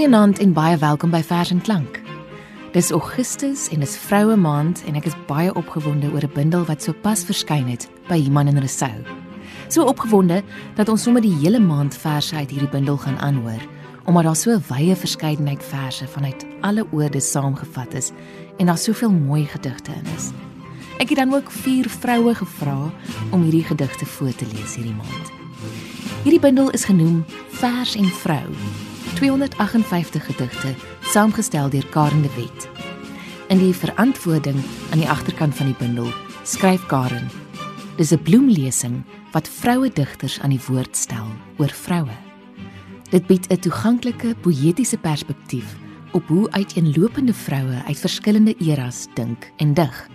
Goeienaand en baie welkom by Vers en Klank. Dis Augustus en dis Vroue Maand en ek is baie opgewonde oor 'n bundel wat sopas verskyn het by Iman en Resou. So opgewonde dat ons sommer die hele maand verse uit hierdie bundel gaan aanhoor, omdat daar so 'n wye verskeidenheid verse vanuit alle oorde saamgevat is en daar soveel mooi gedigte in is. Ek het dan ook vier vroue gevra om hierdie gedigte voor te lees hierdie maand. Hierdie bundel is genoem Vers en Vrou 258 gedigte saamgestel deur Karen de Wet. In die verantwoording aan die agterkant van die bundel skryf Karen: Dis 'n bloemlesing wat vroue digters aan die woord stel oor vroue. Dit bied 'n toeganklike poëtiese perspektief op hoe uiteenlopende vroue uit verskillende eras dink en dig.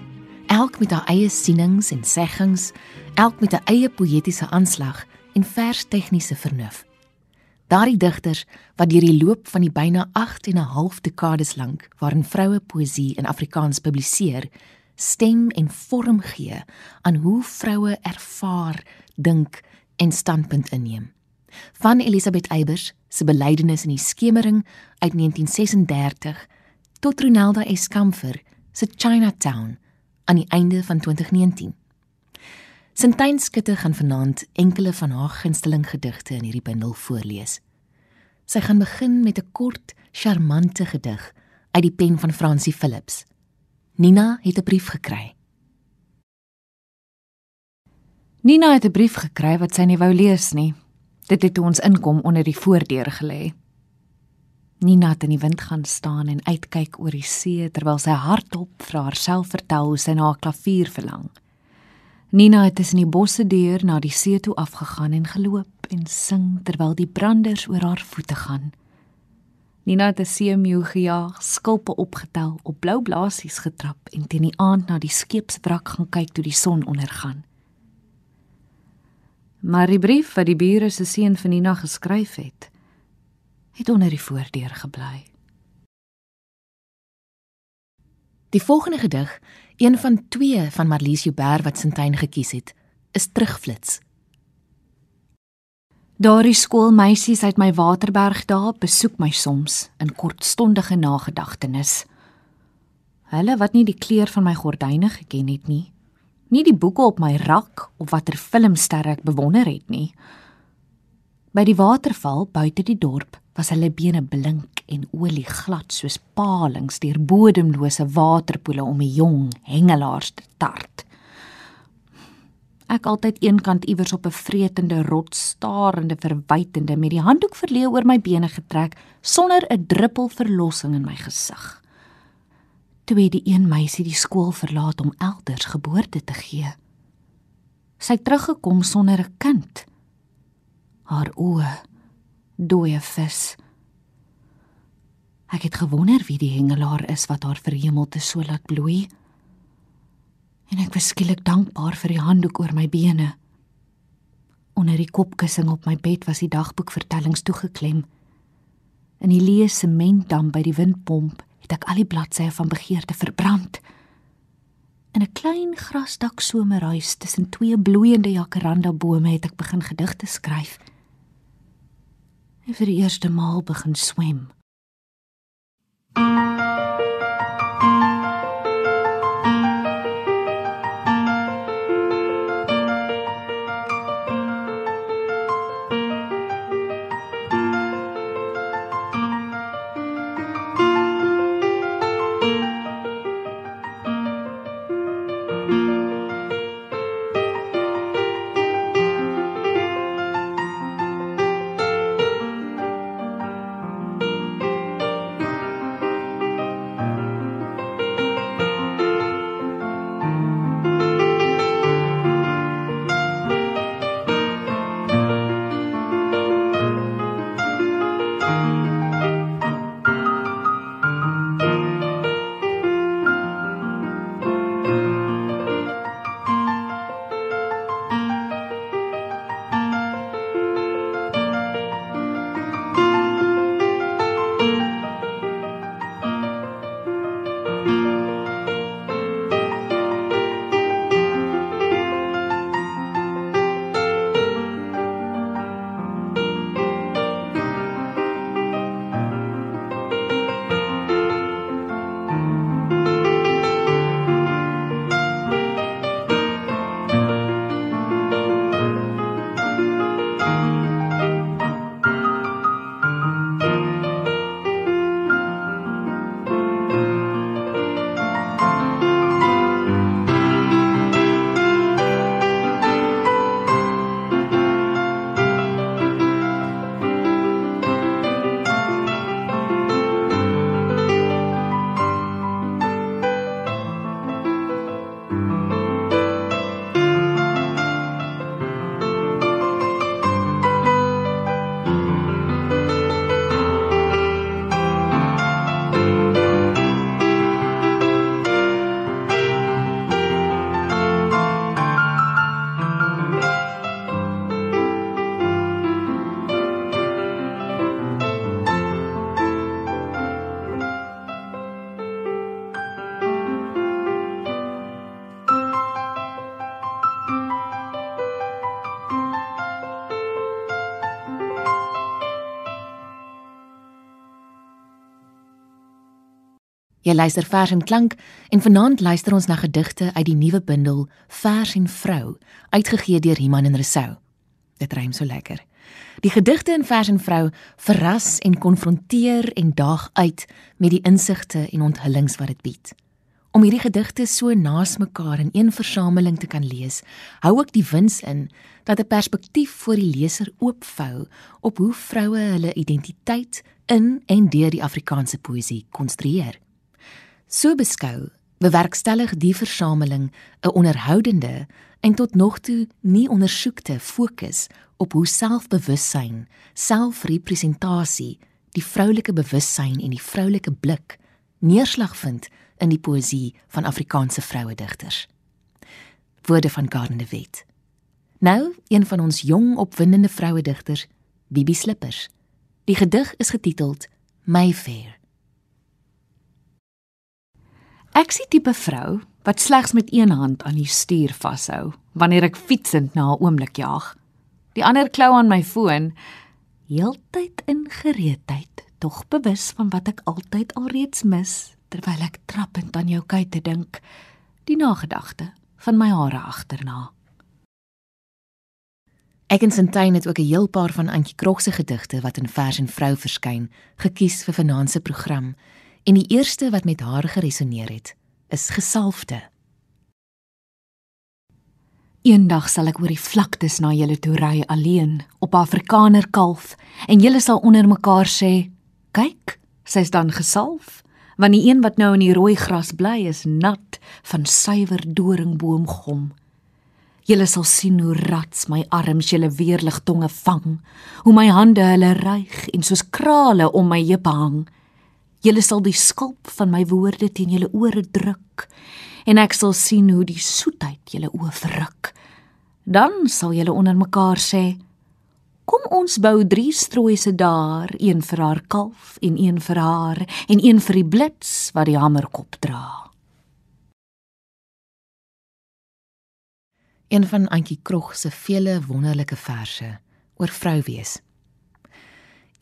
Elk met haar eie sienings en seggings, elk met 'n eie poëtiese aanslag en vers tegniese vernuf. Daardie digters wat deur die loop van die byna 8 en 'n half dekades lank waarin vroue poësie in Afrikaans publiseer, stem en vorm gee aan hoe vroue ervaar, dink en standpunt inneem. Van Elisabeth Eybers se belydenis in die skemering uit 1936 tot Ronelda Eskamfer se Chinatown aan die einde van 2019. Sintyn Skutte gaan vanaand enkele van haar gunsteling gedigte in hierdie bundel voorlees. Sy gaan begin met 'n kort, charmante gedig uit die pen van Francie Philips. Nina het 'n brief gekry. Nina het 'n brief gekry wat sy nie wou lees nie. Dit het ons inkom onder die voordeur gelê. Nina het in die wind gaan staan en uitkyk oor die see terwyl sy hardop vir haarself vertel hoe sy na 'n klavier verlang. Nina het tussen die bosse deur na die see toe afgegaan en geloop en sing terwyl die branders oor haar voete gaan. Nina het 'n seemeeu gejaag, skulpe opgetel, op blou blaasies getrap en teen die aand na die skeepswrak gaan kyk toe die son ondergaan. Maar die brief wat die bure se seun vir Nina geskryf het, het onder die voordeur gebly. Die volgende gedig Een van twee van Marlies Joubert wat Sintyn gekies het, is Terugflits. Daardie skoolmeisies uit my Waterberg daar besoek my soms in kortstondige nagedagtenis. Hulle wat nie die kleur van my gordyne geken het nie, nie die boeke op my rak of watter filmsterre ek bewonder het nie. By die waterval buite die dorp was hulle bene blink en olie glad soos palings deur bodemlose waterpoele om die jong hengelaars te tart. Ek altyd eenkant iewers op 'n vreetende rots starende verwytende met die handdoek verleë oor my bene getrek sonder 'n druppel verlossing in my gesig. Toe het die een meisie die skool verlaat om elders geboorte te gee. Sy het teruggekom sonder 'n kind. Haar oë dooie vis. Ek het gewonder wie die hengelaar is wat haar verhemelte so laat bloei. En ek was skielik dankbaar vir die handdoek oor my bene. Onder die kopkussing op my bed was die dagboekvertellings toegeklem. In die leë sementdam by die windpomp het ek al die bladsye van begeerte verbrand. In 'n klein grasdak somerhuis tussen twee bloeiende jacaranda bome het ek begin gedigte skryf en vir die eerste maal begin swem. Música Jy luister vers en klank en vanaand luister ons na gedigte uit die nuwe bundel Vers en Vrou, uitgegee deur Iman en Resou. Dit rym so lekker. Die gedigte in Vers en Vrou verras en konfronteer en daag uit met die insigte en onthullings wat dit bied. Om hierdie gedigte so naas mekaar in een versameling te kan lees, hou ook die wins in dat 'n perspektief vir die leser oopvou op hoe vroue hulle identiteit in en deur die Afrikaanse poësie konstrueer. So beskou, bewerkstellig die versameling 'n onderhoudende en tot nog toe nie ondersoekte fokus op hoe selfbewussyn, selfrepresentasie, die vroulike bewussyn en die vroulike blik neerslag vind in die poësie van Afrikaanse vroue digters. Woorde van Gardner de Wet. Nou, een van ons jong opwindende vroue digters, Bibi Slippers. Die gedig is getiteld Mayfair. Ek sien tipe vrou wat slegs met een hand aan die stuur vashou wanneer ek fietsend na 'n oomblik jaag. Die ander klou aan my foon, heeltyd in gereedheid, tog bewus van wat ek altyd alreeds mis terwyl ek trappend aan jou kuite dink, die nagedagte van my hare agterna. Ek en Sintyn het ook 'n heel paar van Antjie Krog se gedigte wat in Vers en Vrou verskyn, gekies vir vanaand se program en die eerste wat met haar geresoneer het, is gesalfde. Eendag sal ek oor die vlaktes na julle toe ry alleen op Afrikaner kalf en julle sal onder mekaar sê: "Kyk, sy's dan gesalf." Want die een wat nou in die rooi gras bly is nat van suiwer doringboomgom. Julle sal sien hoe rats my arms julle weerlig tonge vang, hoe my hande hulle ryg en soos krale om my heupe hang. Julle sal die skulp van my woorde teen julle ore druk en ek sal sien hoe die soetheid julle oë verruk. Dan sal julle onder mekaar sê: Kom ons bou drie strooise daar, een vir haar kalf en een vir haar en een vir die blits wat die hamerkop dra. Een van Antjie Krog se vele wonderlike verse oor vrou wees.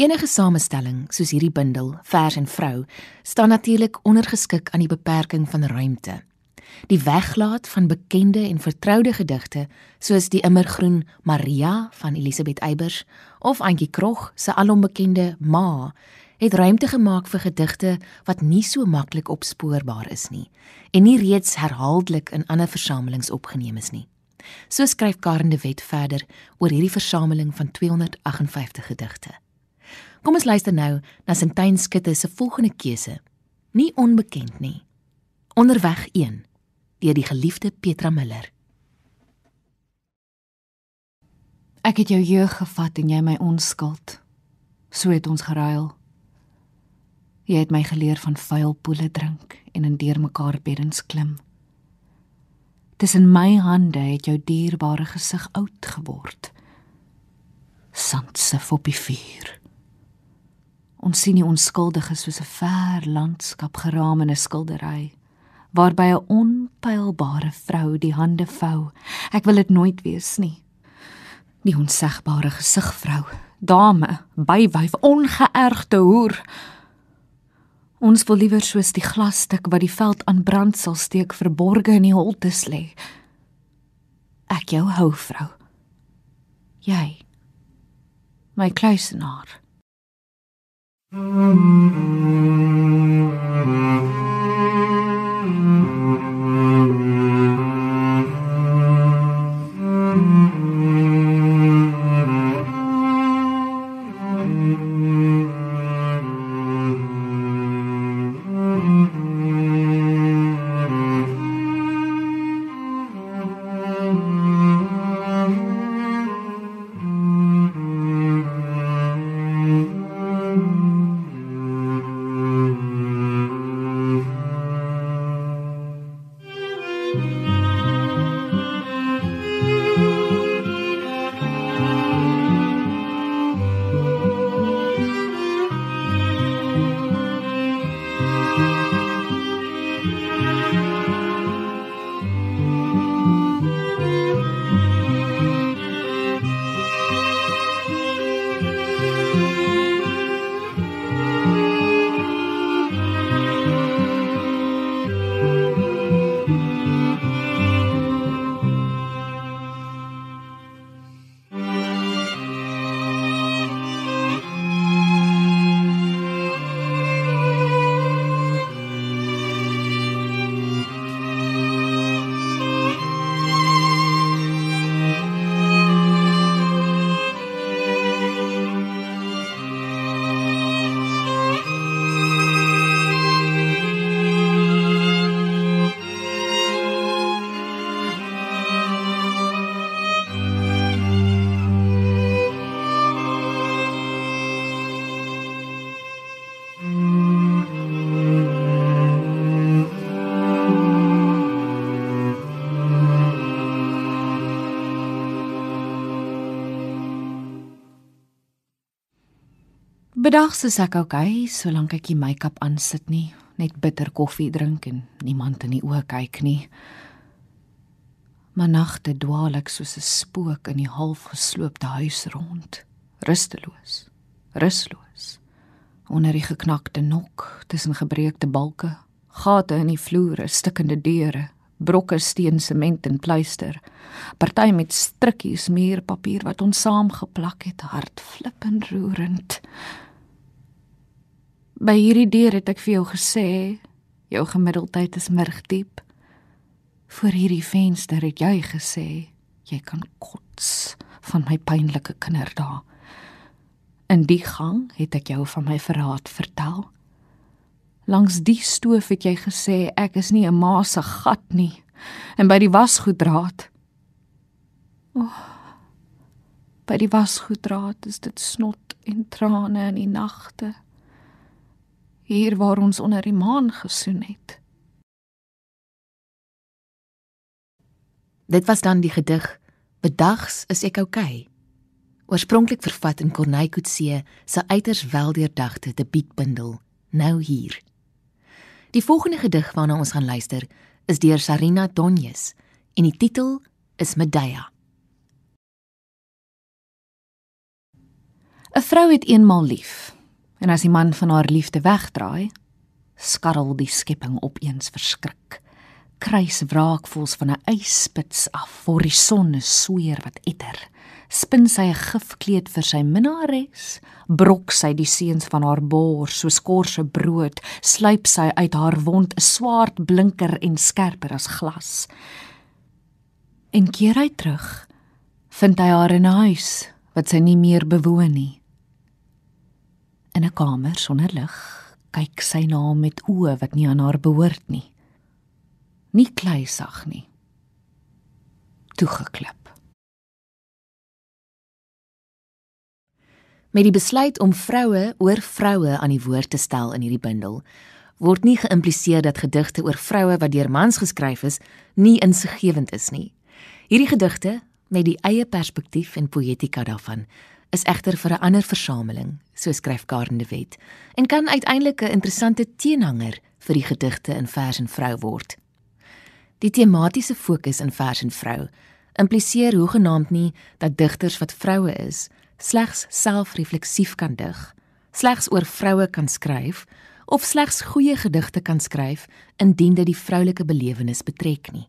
Enige samestelling soos hierdie bundel, Vers en Vrou, staan natuurlik ondergeskik aan die beperking van ruimte. Die weglaat van bekende en vertroude gedigte soos die immergroen Maria van Elisabeth Eybers of Antjie Krog se alombekende Ma het ruimte gemaak vir gedigte wat nie so maklik opspoorbaar is nie en nie reeds herhaaldelik in ander versamelings opgeneem is nie. So skryf Karen de Wet verder oor hierdie versameling van 258 gedigte. Kom ons luister nou na Sintyn Skutte se volgende keuse. Nie onbekend nie. Onderweg 1 deur die geliefde Petra Miller. Ek het jou jeug gevat en jy my onskuld. So het ons geruil. Jy het my geleer van vuil poele drink en in deurmekaar beddens klim. Tussen my hande het jou dierbare gesig oud geword. Sandse op die vuur. Ons sien die onskuldige soos 'n ver landskap geraam in 'n skildery waarby 'n onpylbare vrou die hande vou. Ek wil dit nooit wees nie. Die onsegbare gesigvrou, dame, bywyf, ongeërgde hoer. Ons wil liewer soos die glasstuk wat die veld aan brand sal steek verborge in die holte lê. Ek jou hou, vrou. Jy. My kluisenaar. Mm-hmm. Bedags is ek okay solank ek die make-up aansit nie, net bitter koffie drink en niemand in die oë kyk nie. Maar nagte dwaal ek soos 'n spook in die halfgesloopte huis rond, rusteloos, rusloos. Onder die geknakte nok, tussen gebreekte balke, gate in die vloere, stikkende deure, brokke steen, sement en pleister. Party met strikkies muurpapier wat ons saamgeplak het, hartflippend roerend. By hierdie deur het ek vir jou gesê, jou gemiddeldheid is murgdiep. Voor hierdie venster het jy gesê, jy kan kots van my pynlike kinderdae. In die gang het ek jou van my verraad vertel. Langs die stoof het jy gesê ek is nie 'n ma se gat nie en by die wasgoeddraad. O. Oh, by die wasgoeddraad is dit snot en trane in die nagte. Hier waar ons onder die maan gesoen het. Dit was dan die gedig Bedags is ek oukei. Okay. Oorspronklik vervat in Corneille Coetzee se uiters weldeurdagte debietbundel Nou hier. Die volgende gedig waarna ons gaan luister, is deur Sarina Donjes en die titel is Medea. 'n Vrou het eenmal lief en as die man van haar liefde wegdraai, skarrel die skepping opeens verskrik. Kruis wraakvoels van 'n ysspits af, voor die son 'n sweer wat etter spin sy 'n gifkleed vir sy minnares, brok sy die seuns van haar bors soos korse brood, sluip sy uit haar wond 'n swart blinker en skerper as glas. En keer hy terug, vind hy haar in 'n huis wat sy nie meer bewoon nie. In 'n kamer sonder lig, kyk sy na hom met oë wat nie aan haar behoort nie. Nie kleisag nie. Toegeklip. Met die besluit om vroue oor vroue aan die woord te stel in hierdie bundel, word nie geïmpliseer dat gedigte oor vroue wat deur mans geskryf is, nie insiggewend is nie. Hierdie gedigte, met die eie perspektief en poëtika daarvan, is egter vir 'n ander versameling, so skryf Karen de Wet, en kan uiteindelik 'n interessante teenhanger vir die gedigte in vers en vrou word. Die tematiese fokus in vers en vrou impliseer hoegenaamd nie dat digters wat vroue is, slegs selfrefleksief kan dig, slegs oor vroue kan skryf of slegs goeie gedigte kan skryf indien dit die vroulike belewenis betrek nie.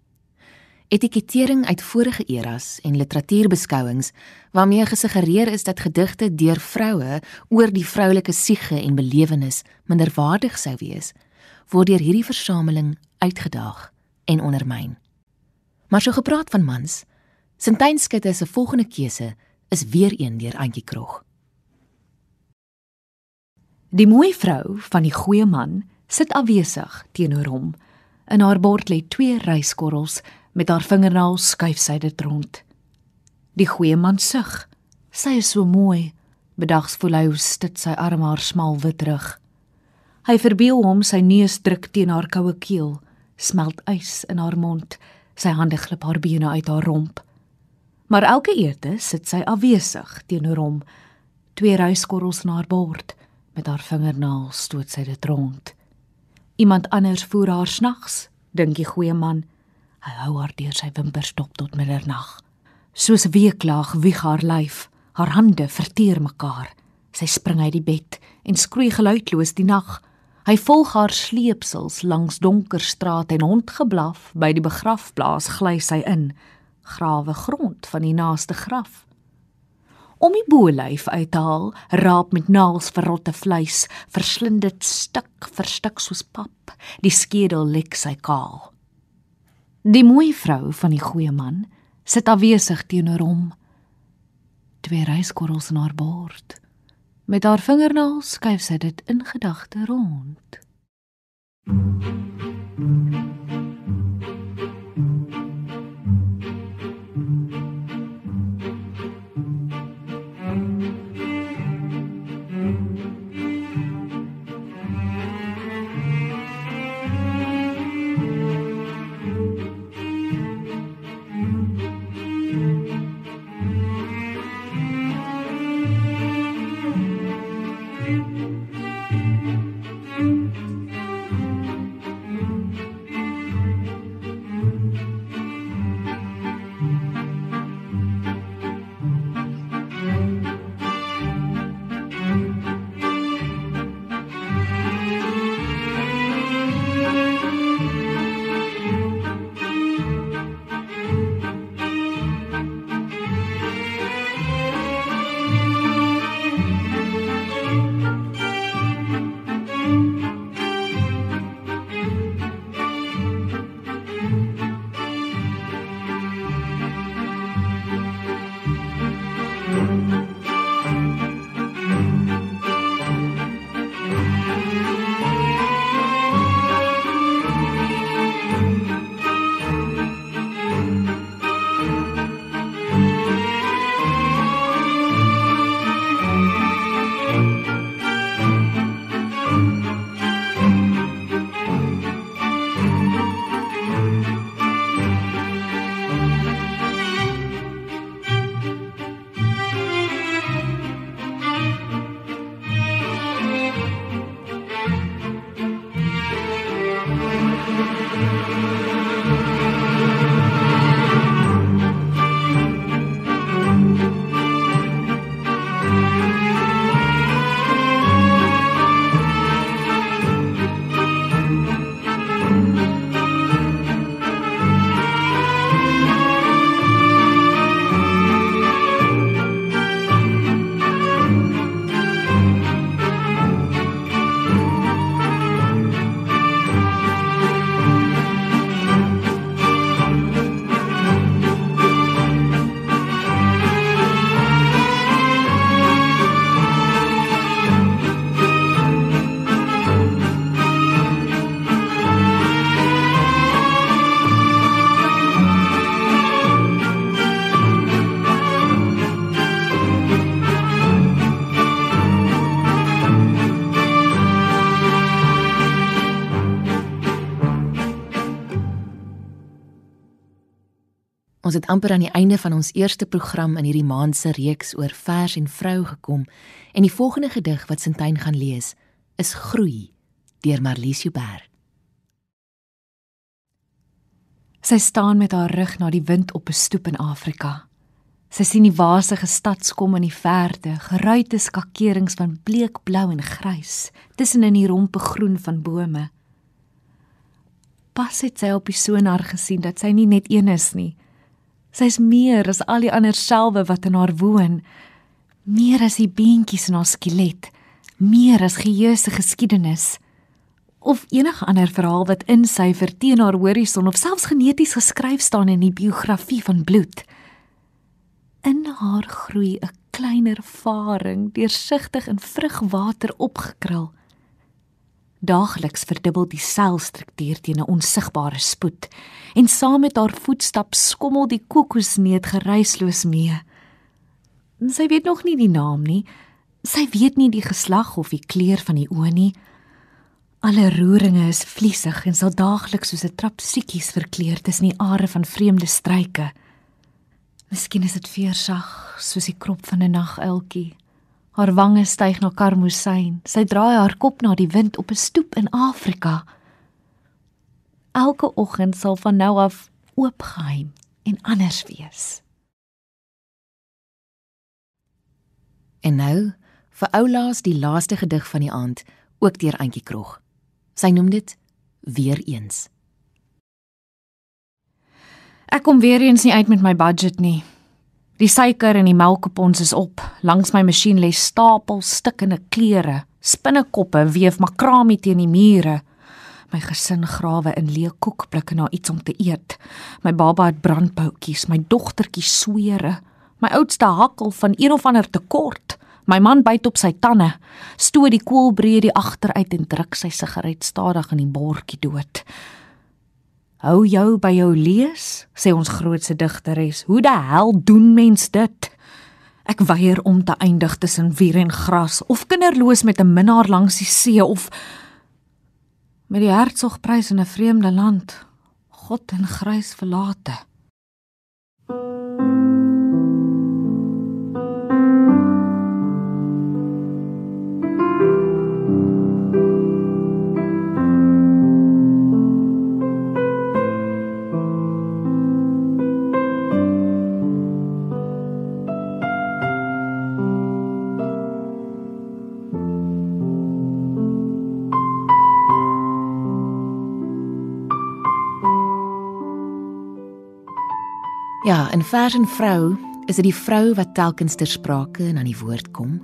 Etikettering uit vorige eras en literatuurbeskouings waarmee gesuggereer is dat gedigte deur vroue oor die vroulike siege en belewenis minderwaardig sou wees, word deur hierdie versameling uitgedaag en ondermyn. Maar so gepraat van mans, Sintyn Skutte se volgende keuse is weer een deur Antjie Krog. Die mooi vrou van die goeie man sit afwesig teenoor hom. In haar bord lê twee ryskorrels, met haar vingernaels skuif sy dit rond. Die goeie man sug. Sy is so mooi. Bedags voel hy hoe stit sy arm haar smal wit rug. Hy verbeel hom sy neus druk teen haar koue keel, smelt ys in haar mond, sy hande glip haar bene uit haar romp. Maar elke ete sit sy afwesig teenoor hom, twee ryskorrels na haar bord, met haar vingernaels stoot sy dit rond. Iemand anders voer haar snags, dink die goeie man. Hy hou haar deur sy wimpers dop tot middernag. Soos weeklaag wieg haar lyf, haar hande verteer mekaar. Sy spring uit die bed en skroei geluidloos die nag. Hy volg haar sleepsels langs donker strate en hondgeblaf by die begrafplaas gly sy in grawe grond van die naaste graf. Om die boelyf uit te haal, raap met naels verrotte vleis, verslind dit stuk vir stuk soos pap, die skedel lek sy kaal. Die mooi vrou van die goeie man sit afwesig teenoor hom. Twee ryskorrels in haar bord. Met haar vingernaels skuif sy dit in gedagte rond. Mm -hmm. Ons het amper aan die einde van ons eerste program in hierdie maand se reeks oor vers en vrou gekom en die volgende gedig wat Sintyn gaan lees is Groei deur Marlies Joubert. Sy staan met haar rug na die wind op 'n stoep in Afrika. Sy sien die wasige stadskom in die verte, geruite skakerings van bleekblou en grys, tussenin die rompe groen van bome. Pas het sy op die sonar gesien dat sy nie net een is nie, Sy's meer as al die ander selwe wat in haar woon. Meer as die beentjies in haar skelet, meer as geheuse geskiedenis of enige ander verhaal wat in sy verteen haar horison of selfs geneties geskryf staan in die biografie van bloed. In haar groei 'n kleiner varing, deursigtig in vrugwater opgekrul. Daagliks verdubbel die selstruktuur teen 'n onsigbare spoed en saam met haar voetstap skommel die kokosneet geruisloos mee. Sy weet nog nie die naam nie. Sy weet nie die geslag of die kleur van die oë nie. Alle roeringe is vliesig en sal daagliks soos 'n trap siekies verkleur tussen die are van vreemde struike. Miskien is dit veersag soos die krop van 'n naguiltjie. Haar wange styg na karmosyn. Sy draai haar kop na die wind op 'n stoep in Afrika. Elke oggend sal van nou af oopgeheim en anders wees. En nou vir oulaas die laaste gedig van die aand, ook deur Antjie Krog. Sy noem dit weer eens. Ek kom weer eens nie uit met my budget nie. Die suiker en die melkopons is op. Langs my masjien lê stapels stikkende klere, spinnekoppe weef makramie teen die mure. My gesin grawe in leë koekblikke na iets om te eet. My baba het brandboutjies, my dogtertjie swere. My oudste hakkel van een of ander tekort. My man byt op sy tande, stoot die koolbreed die agteruit en druk sy sigaret stadig in die bordjie dood. Hou jou by jou lees, sê ons grootste digteres. Hoe die hel doen mens dit? Ek weier om te eindig tussen vuur en gras of kinderloos met 'n minnaar langs die see of met die hertsgprys in 'n vreemde land. God en grys verlate. In vers en vrou is dit die vrou wat telkens ter sprake en aan die woord kom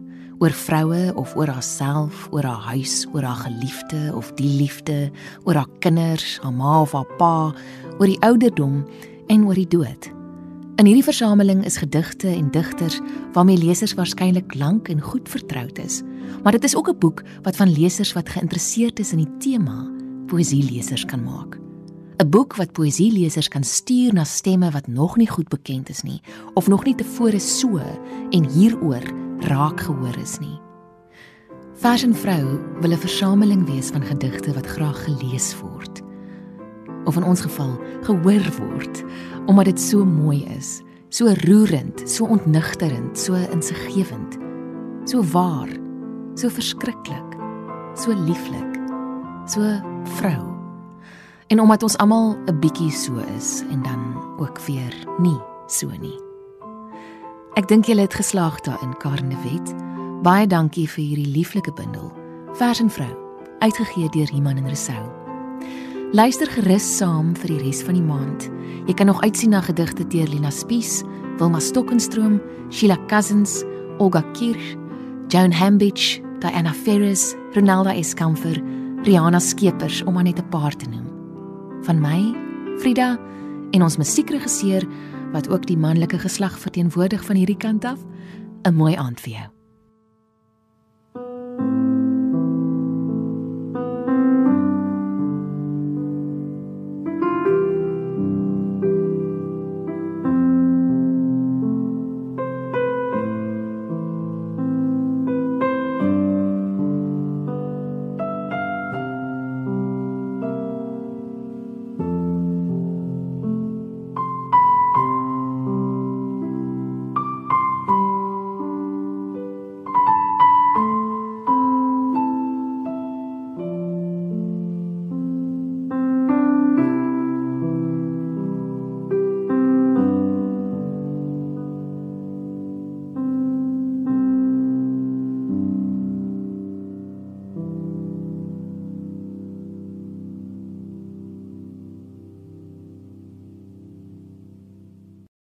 oor vroue of oor haarself, oor haar huis, oor haar geliefde of die liefde, oor haar kinders, haar ma of haar pa, oor die ouderdom en oor die dood. In hierdie versameling is gedigte en digters waarmee lesers waarskynlik lank en goed vertroud is, maar dit is ook 'n boek wat van lesers wat geïnteresseerd is in die tema poesie lesers kan maak. 'n boek wat poësielesers kan stuur na stemme wat nog nie goed bekend is nie of nog nie tevore so en hieroor raak gehoor is nie. Vers en vrou wil 'n versameling wees van gedigte wat graag gelees word. Of in ons geval gehoor word omdat dit so mooi is, so roerend, so ontnigterend, so insiggewend, so waar, so verskriklik, so lieflik, so vrou. En omdat ons almal 'n bietjie so is en dan ook weer nie so nie. Ek dink julle het geslaag daarin, Karne Wet. Baie dankie vir hierdie lieflike bundel. Vers en vrou, uitgegee deur Iman en Resou. Luister gerus saam vir die res van die maand. Jy kan nog uitsien na gedigte deur Lina Spies, Wilma Stokkenstroom, Sheila Cousins, Olga Kirch, Joan Hambidge, Diana Ferris, Ronaldo Eskamfer, Rihanna Skeepers om maar net 'n paar te noem van my, Frida en ons musiekregisseur wat ook die manlike geslag verteenwoordig van hierdie kant af. 'n Mooi aand vir jou.